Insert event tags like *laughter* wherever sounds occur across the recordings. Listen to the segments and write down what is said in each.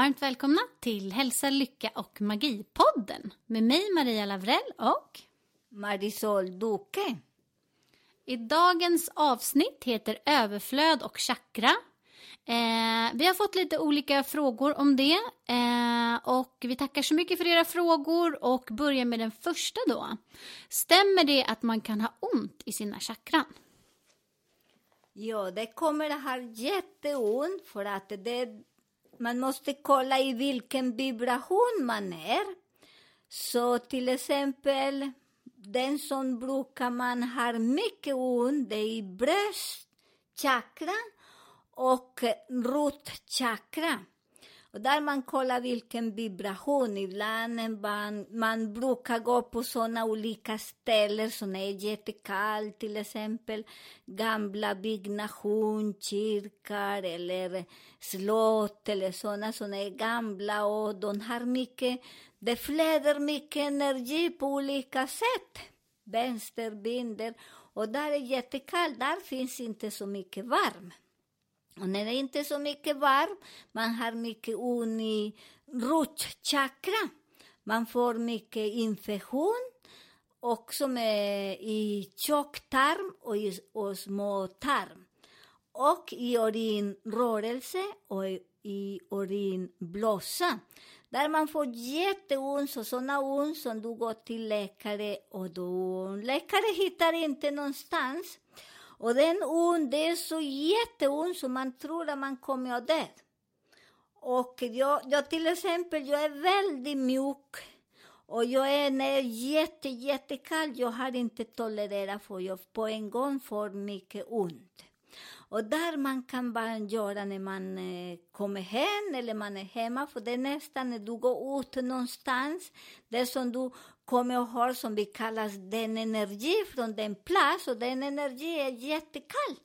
Varmt välkomna till Hälsa, Lycka och Magi-podden med mig Maria Lavrell och Marisol Duque. i dagens avsnitt heter Överflöd och chakra. Eh, vi har fått lite olika frågor om det eh, och vi tackar så mycket för era frågor och börjar med den första då. Stämmer det att man kan ha ont i sina chakran? Ja, det kommer att ha jätteont för att det, man måste kolla i vilken vibration man är. Så till exempel, den som brukar man ha mycket ont, det är i bröstchakran och rotchakra. Och där man kollar vilken vibration. Ibland man, man brukar gå på såna olika ställen som är jättekallt, till exempel gamla byggnation, kyrkor eller slott eller såna som är gamla och de har mycket, det flödar mycket energi på olika sätt. Vänsterbinder och där är jättekallt, där finns inte så mycket varm. Och när det inte är så mycket varm, man har mycket ont i rotchakra. Man får mycket infektion, också med i tjocktarm och i och småtarm. Och i urinrörelse och i- i urinblåsa. Där man får jätteont, så sådana ont som du går till läkare och då läkare hittar inte någonstans. Och den ont, det är så jätteont så man tror att man kommer att dö. Och jag, jag till exempel, jag är väldigt mjuk. Och jag är när jag är jätte, jättekall, jag har inte tolererat för jag på en gång får mycket ont. Och där man kan bara göra när man eh, kommer hem eller man är hemma, för det är nästan när du går ut någonstans, det som du kommer och har som vi kallar den energi från den plats och den energi är jättekall.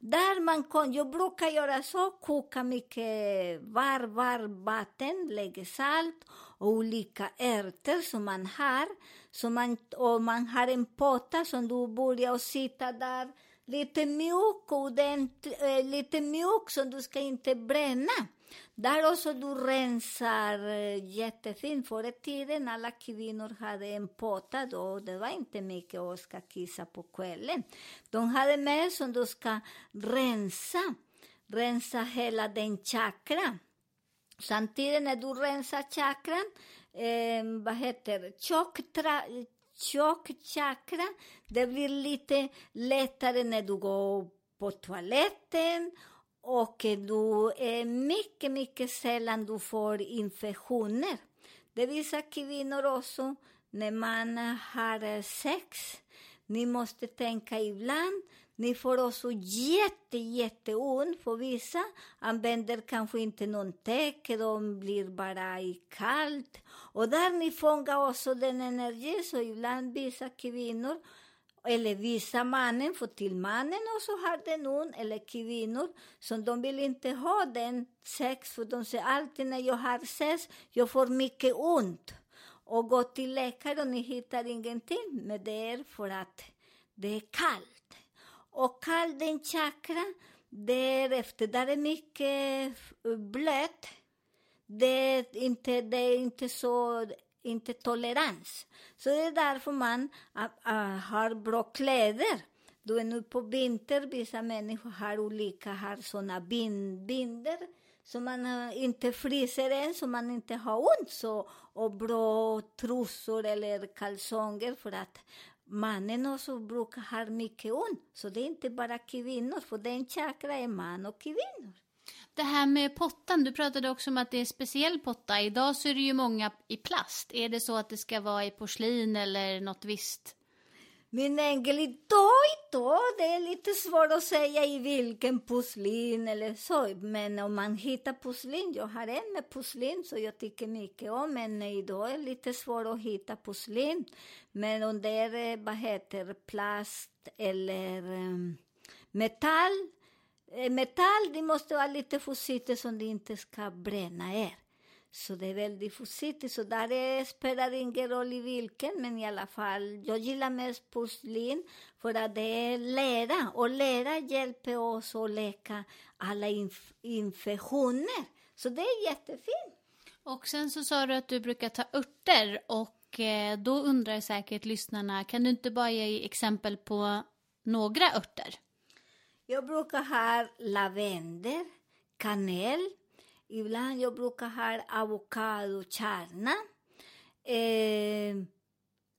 Där man kan, jag brukar göra så, koka mycket var, var vatten, lägga salt och olika ärtor som man har. Så man, och man har en potta som du börjar sitta där, lite mjuk, och den, eh, lite mjuk så du ska inte bränna. Där också du rensar eh, jättefint. Förr i tiden alla kvinnor hade en potta då, det var inte mycket att ska kissa på kvällen. De hade med som du ska rensa, rensa hela den chakran. Samtidigt när du rensar chakran, eh, vad heter det, tjock chakra, det blir lite lättare när du går på toaletten och du är mycket, mycket sällan du får infektioner. Det visar kvinnor också när man har sex. Ni måste tänka ibland, ni får också jätte, jätteont. För vissa använder kanske inte någon täcke, de blir bara i kallt. Och där ni fångar också den energi, så ibland vissa kvinnor eller vissa mannen, för till mannen också har den ont, eller kvinnor, som de vill inte ha den sex, för de säger alltid när jag har sex, jag får mycket ont. Och gå till läkaren, och ni hittar ingenting, men det är för att det är kallt. Och kallt, den chakra, därefter, där är mycket blött. Det är inte, det är inte så inte tolerans. Så det är därför man uh, uh, har bra kläder. Du är nu på vinter, vissa människor har olika, har såna bind, binder så man uh, inte fryser än, så man inte har ont. Så, och bra trosor eller kalsonger för att mannen också brukar ha mycket ont. Så det är inte bara kvinnor, för den chakra är man och kvinnor. Det här med pottan, du pratade också om att det är speciell potta. Idag så är det ju många i plast. Är det så att det ska vara i porslin eller något visst? Min ängel, idag, idag, det är lite svårt att säga i vilken porslin eller så. Men om man hittar porslin, jag har en med porslin så jag tycker mycket om, men idag är det lite svårt att hitta porslin. Men om det är, eh, vad heter plast eller um, metall, Eh, metall, det måste vara lite försiktigt så det inte ska bränna er. Så det är väldigt försiktigt. Så där är, spelar ingen roll i vilken, men i alla fall, jag gillar mest porslin för att det är lera och lera hjälper oss att läka alla inf infektioner. Så det är jättefint. Och sen så sa du att du brukar ta örter och eh, då undrar säkert lyssnarna, kan du inte bara ge exempel på några örter? Jag brukar ha lavendel, kanel, ibland jag brukar ha avokadokärna, eh,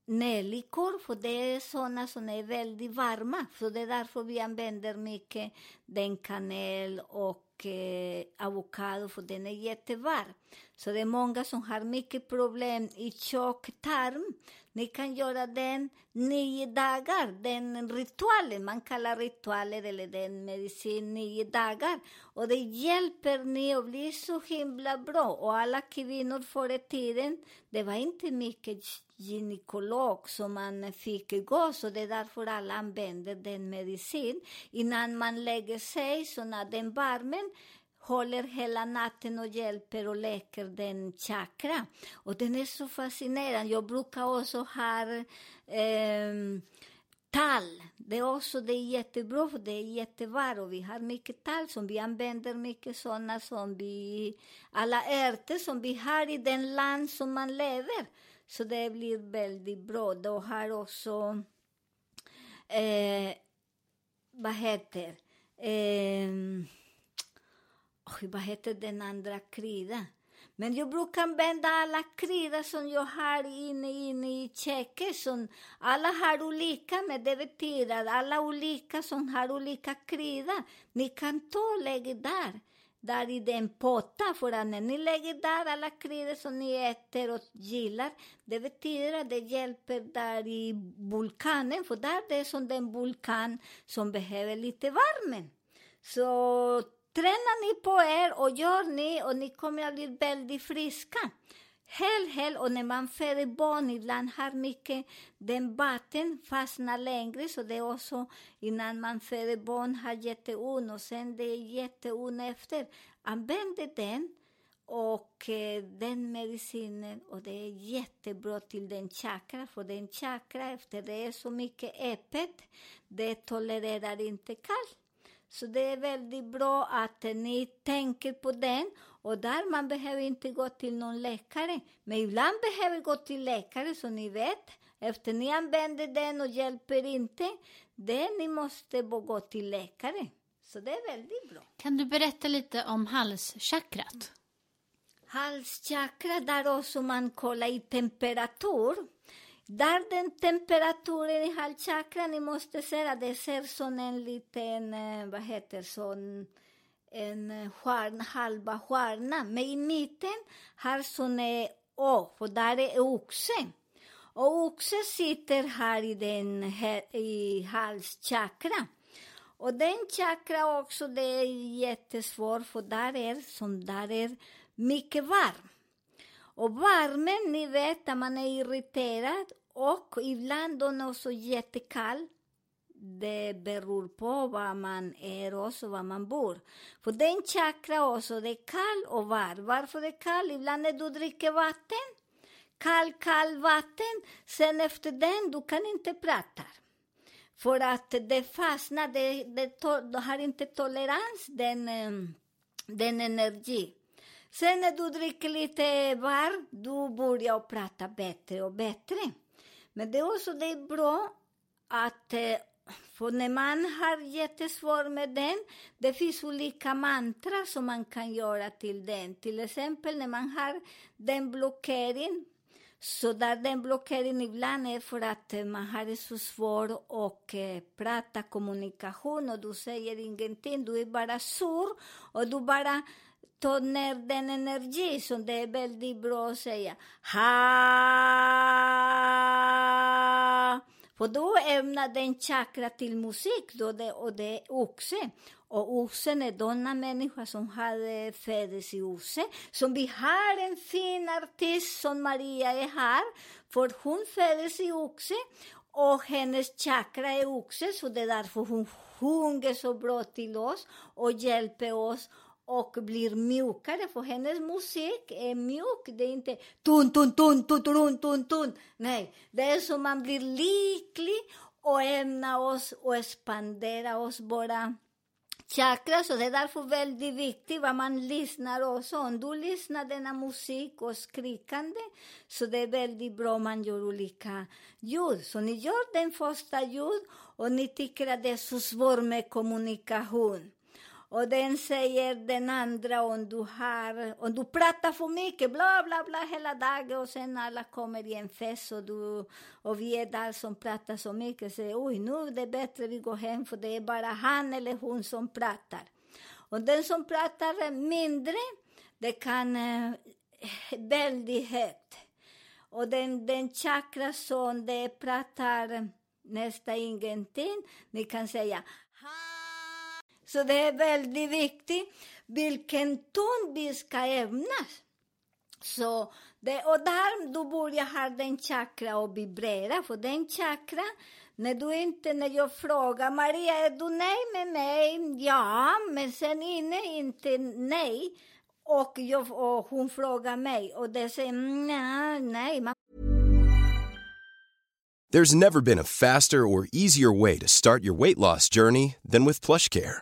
nellikor, för det är sådana som är väldigt varma. Så det är därför vi använder mycket den kanel och eh, avokado, för den är jättevarm. Så det är många som har mycket problem i tjocktarm. Ni kan göra den nio dagar, den ritualen, man kallar ritualer eller den medicin nio dagar. Och det hjälper ni att bli så himla bra. Och alla kvinnor förr i tiden, det var inte mycket gynekolog som man fick gå, så det är därför alla använder den medicin innan man lägger sig, så när den värmen håller hela natten och hjälper och läker den chakra. Och den är så fascinerande. Jag brukar också ha eh, tall. Det är också det är jättebra, för det är jättevarmt vi har mycket tall som vi använder mycket sådana som vi, alla ärtor som vi har i den land som man lever. Så det blir väldigt bra. Då har också, eh, vad heter, eh, oj, vad heter den andra kryddan? Men jag brukar använda alla kryddor som jag har inne, inne i köket. Som alla har olika, men det betyder alla olika som har olika kryddor. Ni kan ta och lägga där, där i den potta. För att när ni lägger där alla kryddor som ni äter och gillar, det betyder att det hjälper där i vulkanen. För där det är som den vulkan som behöver lite värme. Så tränar ni på er och gör ni och ni kommer att bli väldigt friska. Hel, hel, och när man föder barn ibland har mycket, den vatten fastnar längre, så det är också innan man föder barn har jätteont och sen det är jätteont efter. Använd den och eh, den medicinen och det är jättebra till den chakra, för den chakra efter det är så mycket öppet, det tolererar inte kallt. Så det är väldigt bra att ni tänker på den. Och där man behöver inte gå till någon läkare. Men ibland behöver gå till läkare, så ni vet. Efter ni använder den och hjälper inte, det ni måste gå till läkare. Så det är väldigt bra. Kan du berätta lite om halschakrat? Halschakra, där också man kollar i temperatur. Där den temperaturen i halschakran, ni måste se att det ser som en liten, eh, vad heter sån, en stjärna, halva stjärna. Men i mitten har sån Å, för där är oxen. Och oxen sitter här i, den, här, i halschakran. Och den chakra också, det är jättesvårt, för där är, som där är mycket varm. Och värmen, ni vet att man är irriterad och ibland den är också jättekall. Det beror på var man är och var man bor. För den chakra också, det är kall och varm. Varför det är kall? Ibland när du dricker vatten, kall, kall vatten, sen efter den, du kan inte prata. För att det fastnar, det, det, det har inte tolerans, den, eh, den energi. Sen när du dricker lite varmt, du börjar prata bättre och bättre. Men det är också det är bra att eh, för när man har jättesvårt med den, det finns olika mantra som man kan göra till den. Till exempel när man har den blockering, Så där den blockeringen ibland är för att eh, man har det så svårt att eh, prata kommunikation och du säger ingenting, du är bara sur och du bara Ta ner den energi som det är väldigt bra att säga ha. För då ämnar den chakra till musik då det, och det är oxe. Och oxen är denna människa som hade föddes i oxe. Som vi har en fin artist som Maria är här, för hon föddes i oxe och hennes chakra är oxe, så det är därför hon sjunger så bra till oss och hjälper oss och blir mjukare, för hennes musik är mjuk. Det är inte tun, tun, tun, tun, tun, tun, tun. Nej, det är som man blir lycklig och ämna oss och expandera oss bara chakra, så det är därför väldigt viktigt vad man lyssnar också. Om du lyssnar denna musik och skrikande, så det är väldigt bra om man gör olika ljud. Så ni gör den första ljud och ni tycker att det är så svårt med kommunikation. Och den säger den andra om du har, om du pratar för mycket, bla bla bla hela dagen och sen alla kommer i en fest och, du, och vi är där som pratar så mycket, säger oj nu är det bättre vi går hem för det är bara han eller hon som pratar. Och den som pratar mindre, det kan eh, väldigt högt. Och den, den chakra som det pratar nästan ingenting, ni kan säga så det är väldigt viktigt vilken ton vi ska ämnas. Så det, och där då börjar ha den chakra och vibrera, för den chakra, när du inte, när jag frågar Maria, är du nöjd med mig? Ja, men sen inne inte nej. Och, jag, och hon frågar mig och det säger nej, nej. There's never been a faster or easier way to start your weight loss journey than with PlushCare.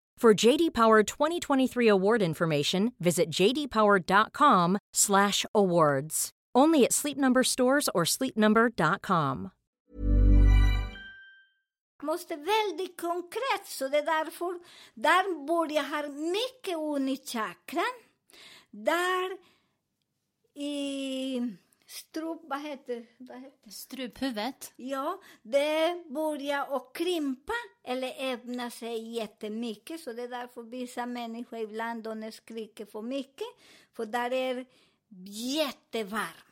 For JD Power 2023 award information, visit jdpower.com/awards. Only at Sleep Number stores or sleepnumber.com. måste väldigt konkret, så det är därför där börjar ha mycket unichakran. Där i strup, vad heter, vad heter Struphuvudet. Ja, det börjar att krympa eller öppna sig jättemycket. Så det är därför vissa människor ibland de skriker för mycket. För där är jättevarmt.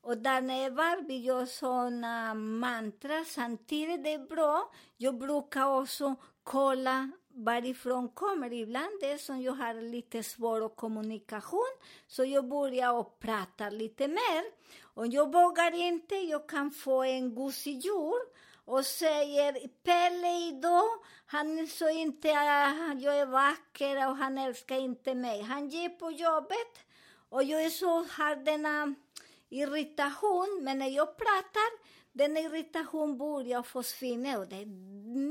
Och där när jag är varm, vi gör såna mantra samtidigt. Det är bra. Jag brukar också kolla varifrån kommer. Ibland det är som jag har lite svår kommunikation, så jag börjar och prata lite mer. Om jag vågar inte, jag kan få en gosedjur och säger Pelle idag, han så inte, äh, jag är vacker och han älskar inte mig. Han ger på jobbet och jag är så, har denna irritation, men när jag pratar, den irritation börjar försvinna och det är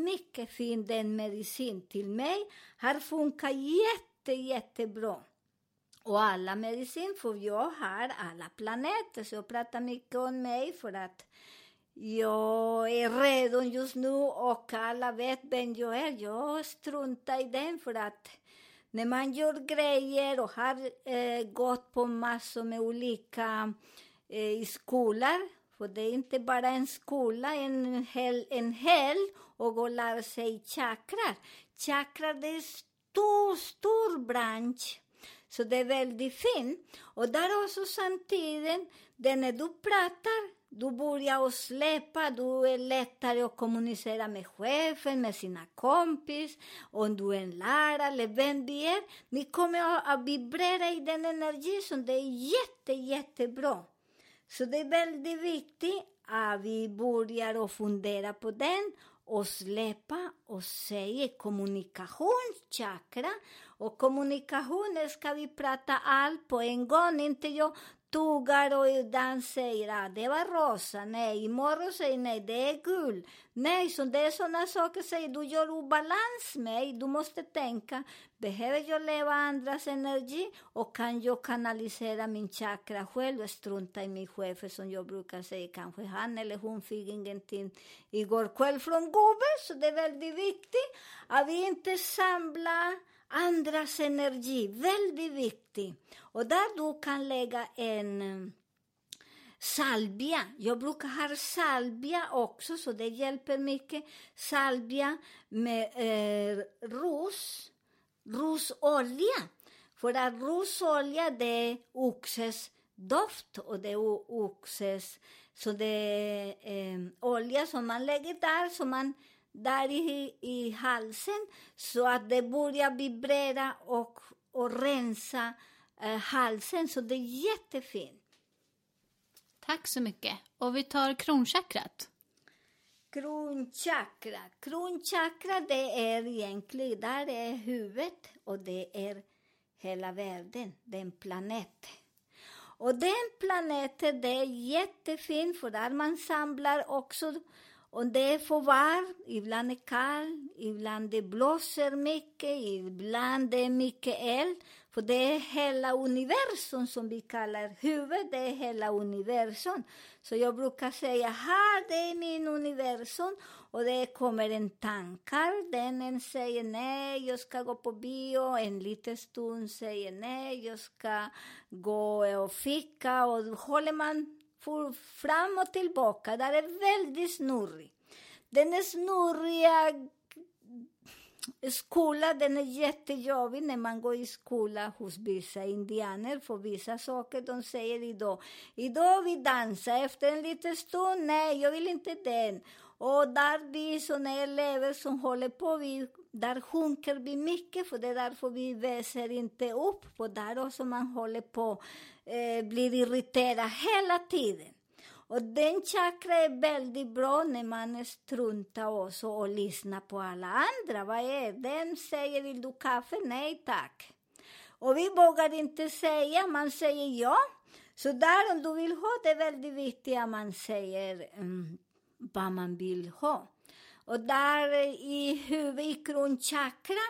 mycket fin den medicin till mig. Har funkat jätte, jättebra. Och alla medicin, för jag har alla planeter, så jag pratar mycket om mig för att jag är redo just nu och alla vet vem jag är. Jag struntar i den för att när man gör grejer och har eh, gått på massor med olika eh, skolor, för det är inte bara en skola, en hel, en hel och gå och lära sig chakrar. Chakrar det är en stor, stor bransch. Så det är väldigt fint. Och där också samtidigt, det när du pratar, du börjar att släppa, du är lättare att kommunicera med chefen, med sina kompis, om du är en lärare eller vem du är. Ni kommer att vibrera i den energi som det är jätte, jättebra. Så det är väldigt viktigt att vi börjar att fundera på den och släppa och säga kommunikationschakra. Och kommunikation ska vi prata allt på en gång, inte jag tuggar och ibland säger att det var rosa, nej, imorgon säger nej, det är gul. Nej, så det är sådana saker, säger du gör obalans med, du måste tänka, behöver jag leva andras energi och kan jag kanalisera min chakra själv och strunta i min chef som jag brukar säga, kanske han eller hon fick ingenting igår kväll från gubben, så det är väldigt viktigt att vi inte samlar andras energi, väldigt viktigt. Och där du kan lägga en eh, salvia. Jag brukar ha salvia också, så det hjälper mycket. Salvia med eh, ros, rosolja. För att rosolja, det är oxes doft och det är oxes, så det är eh, olja som man lägger där, som man där i, i halsen så att det börjar vibrera och, och rensa eh, halsen. Så det är jättefint. Tack så mycket. Och vi tar kronchakrat. Kronchakra. Kronchakra det är egentligen, där är huvudet och det är hela världen, den planet. Och den planeten, det är jättefint för där man samlar också och det får vara, ibland är det kallt, ibland det blåser mycket, ibland det är mycket eld. För det är hela universum som vi kallar huvudet, det är hela universum. Så jag brukar säga, här det är min universum. Och det kommer en tankar, den en säger nej, jag ska gå på bio, en liten stund säger nej, jag ska gå och fika. Och håller man fram och tillbaka. Där är väldigt snurrig. Den är snurriga skola, den är jättejobbig när man går i skola hos vissa indianer för vissa saker de säger idag. Idag vi dansar, efter en liten stund, nej, jag vill inte den. Och där vi såna elever som håller på, vi, där sjunker vi mycket, för det är därför vi väser inte upp på där och så man håller på, eh, blir irriterad hela tiden. Och den chakra är väldigt bra när man struntar också och lyssnar på alla andra. Vad är Den säger, vill du kaffe? Nej tack. Och vi vågar inte säga, man säger ja. Så där om du vill ha, det är väldigt viktigt att man säger um, vad man vill ha. Och där i huvudet, i kronchakra,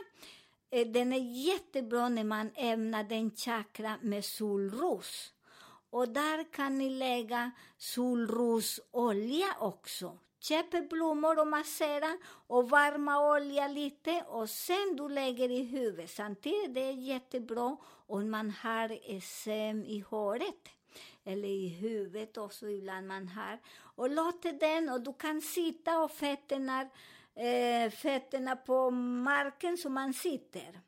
eh, den är jättebra när man ämnar den chakra med solros. Och där kan ni lägga solrosolja också. Köp blommor och massera och varma olja lite och sen du lägger i huvudet. Samtidigt det är jättebra om man har SM i håret eller i huvudet också ibland man har. Och låt den och du kan sitta och fötterna, eh, fötterna på marken som man sitter.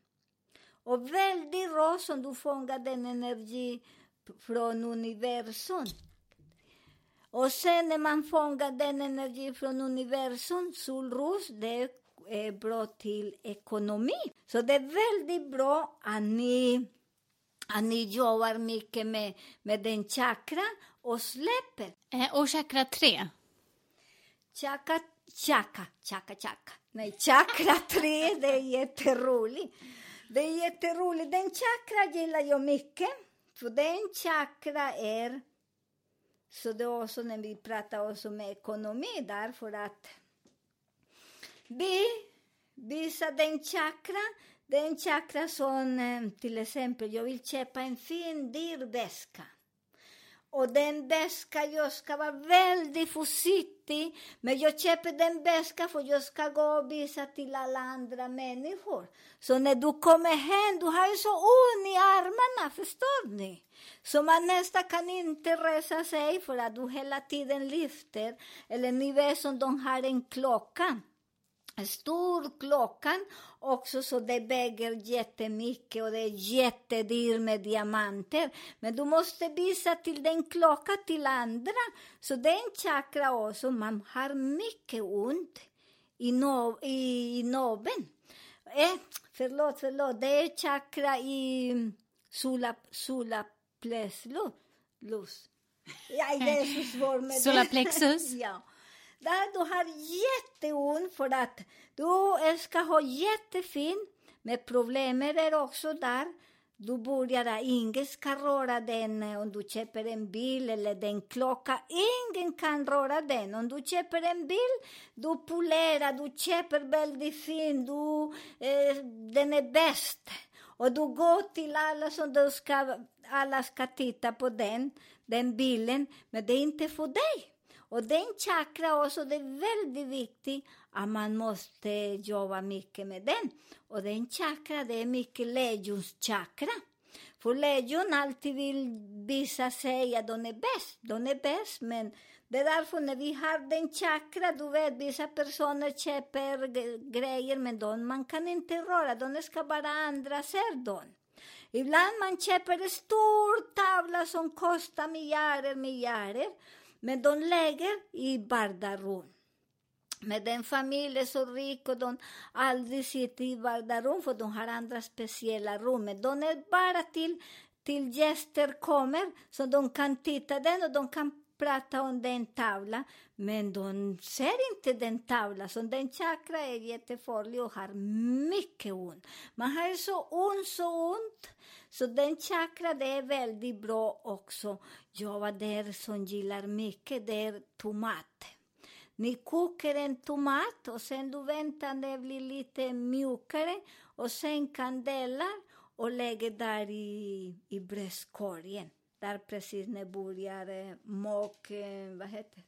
Och väldigt bra som du fångar den energi från universum. Och sen när man fångar den energi från universum, solros, det är bra till ekonomi. Så det är väldigt bra att ni, att ni jobbar mycket med, med den chakra och släpper. Eh, och chakra 3. Chaka, chaka, chaka, chaka. Nej, chakra 3, det är jätteroligt. Det är jätteroligt. Den chakra gillar jag mycket. För den chakra är, så det är också när vi pratar också med ekonomi, därför att vi visar den chakra, den chakra som eh, till exempel, jag vill köpa en fin dyr väska. Och den bästa, jag ska vara väldigt försiktig, men jag köper den bästa för jag ska gå och visa till alla andra människor. Så när du kommer hem, du har ju så ont i armarna, förstår ni? Så man nästan kan inte resa sig för att du hela tiden lyfter. Eller ni vet som de har en klocka stor klockan också så det väger jättemycket och det är jättedyrt med diamanter. Men du måste visa till den klocka till andra. Så det är en chakra också, man har mycket ont i, no, i, i nobben. Eh, förlåt, förlåt, det är chakra i sola, sola pleslo, lus. Ja, det är så svårt med. Solarplexus. *laughs* ja. Där du har jätteont för att du ska ha jättefint, men problemet är också där du börjar, ingen ska röra den eh, om du köper en bil eller den klocka. Ingen kan röra den. Om du köper en bil, du polerar, du köper väldigt fin, du, eh, den är bäst. Och du går till alla som du ska, alla ska titta på den, den bilen, men det är inte för dig. Och den chakra också, det är väldigt viktigt att man måste jobba mycket med den. Och den chakra, det är mycket lejonschakra. För lejon alltid vill visa sig att de är bäst. De är bäst, men det är därför när vi har den chakra, du vet, vissa personer köper grejer, men de, man kan inte röra, de ska bara andra ser dem. Ibland man köper en stor tavla som kostar miljarder, miljarder, men de lägger i vardagsrum. Men den familj är så rik och de aldrig sitter i vardagsrum för de har andra speciella rum. Men de är bara till, till gäster kommer så de kan titta den och de kan prata om den tavlan. Men de ser inte den tavlan, så den chakra är jättefarlig och har mycket ont. Man har så ont, så ont. Så den chakra, det är väldigt bra också. Jag var där som gillar mycket, det är tomat. Ni kokar en tomat och sen du väntar det blir lite mjukare och sen kandelar och lägger där i, i bröstkorgen. Där precis när börjar mak, eh, vad heter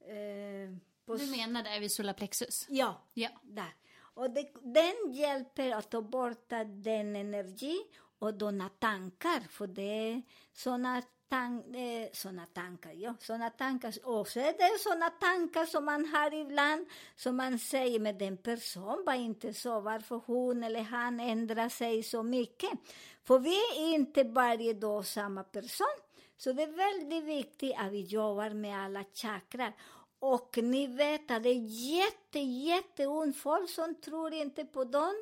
eh, Du menar där vid solarplexus? Ja, Ja. där. Och det, den hjälper att ta bort den energi och dina tankar, för det är såna, tan eh, såna tankar, ja, såna tankar. Och så är det såna tankar som man har ibland, som man säger, med den personen var inte så, varför hon eller han ändrar sig så mycket. För vi är inte varje dag samma person. Så det är väldigt viktigt att vi jobbar med alla chakrar. Och ni vet att det är jätte, jätteont folk som tror inte på dem.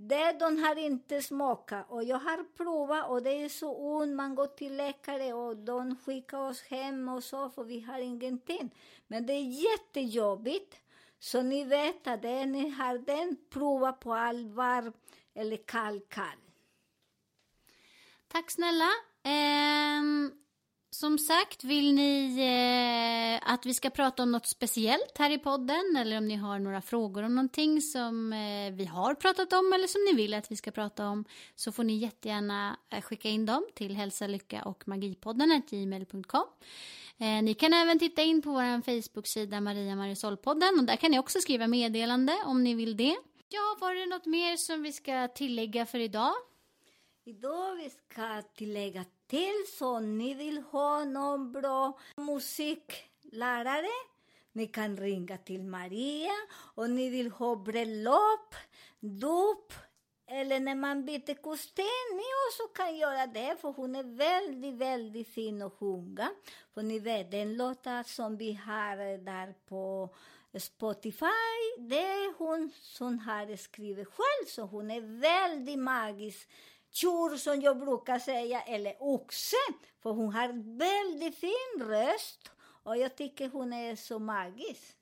Det de har inte smakat. Och jag har provat och det är så ont. Man går till läkare och de skickar oss hem och så, för vi har ingenting. Men det är jättejobbigt. Så ni vet att det ni har den, prova på allvar eller kall, kall. Tack snälla. Um som sagt, vill ni eh, att vi ska prata om något speciellt här i podden eller om ni har några frågor om någonting som eh, vi har pratat om eller som ni vill att vi ska prata om så får ni jättegärna eh, skicka in dem till hälsa, lycka och magipodden gmail.com. Eh, ni kan även titta in på vår Facebook-sida Maria Marisolpodden och där kan ni också skriva meddelande om ni vill det. Ja, var det något mer som vi ska tillägga för idag? Idag vi ska tillägga till så ni vill ha någon bra musiklärare. Ni kan ringa till Maria och ni vill ha bröllop, dop eller när man byter kostym. Ni också kan göra det för hon är väldigt, väldigt fin att sjunga. För ni vet, den låten som vi har där på Spotify, det är hon som har skrivit själv, så hon är väldigt magisk tjur som jag brukar säga, eller oxe, för hon har väldigt fin röst och jag tycker hon är så magisk.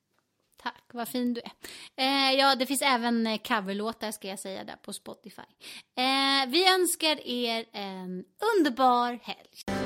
Tack, vad fin du är. Eh, ja, det finns även eh, coverlåtar ska jag säga där på Spotify. Eh, vi önskar er en underbar helg.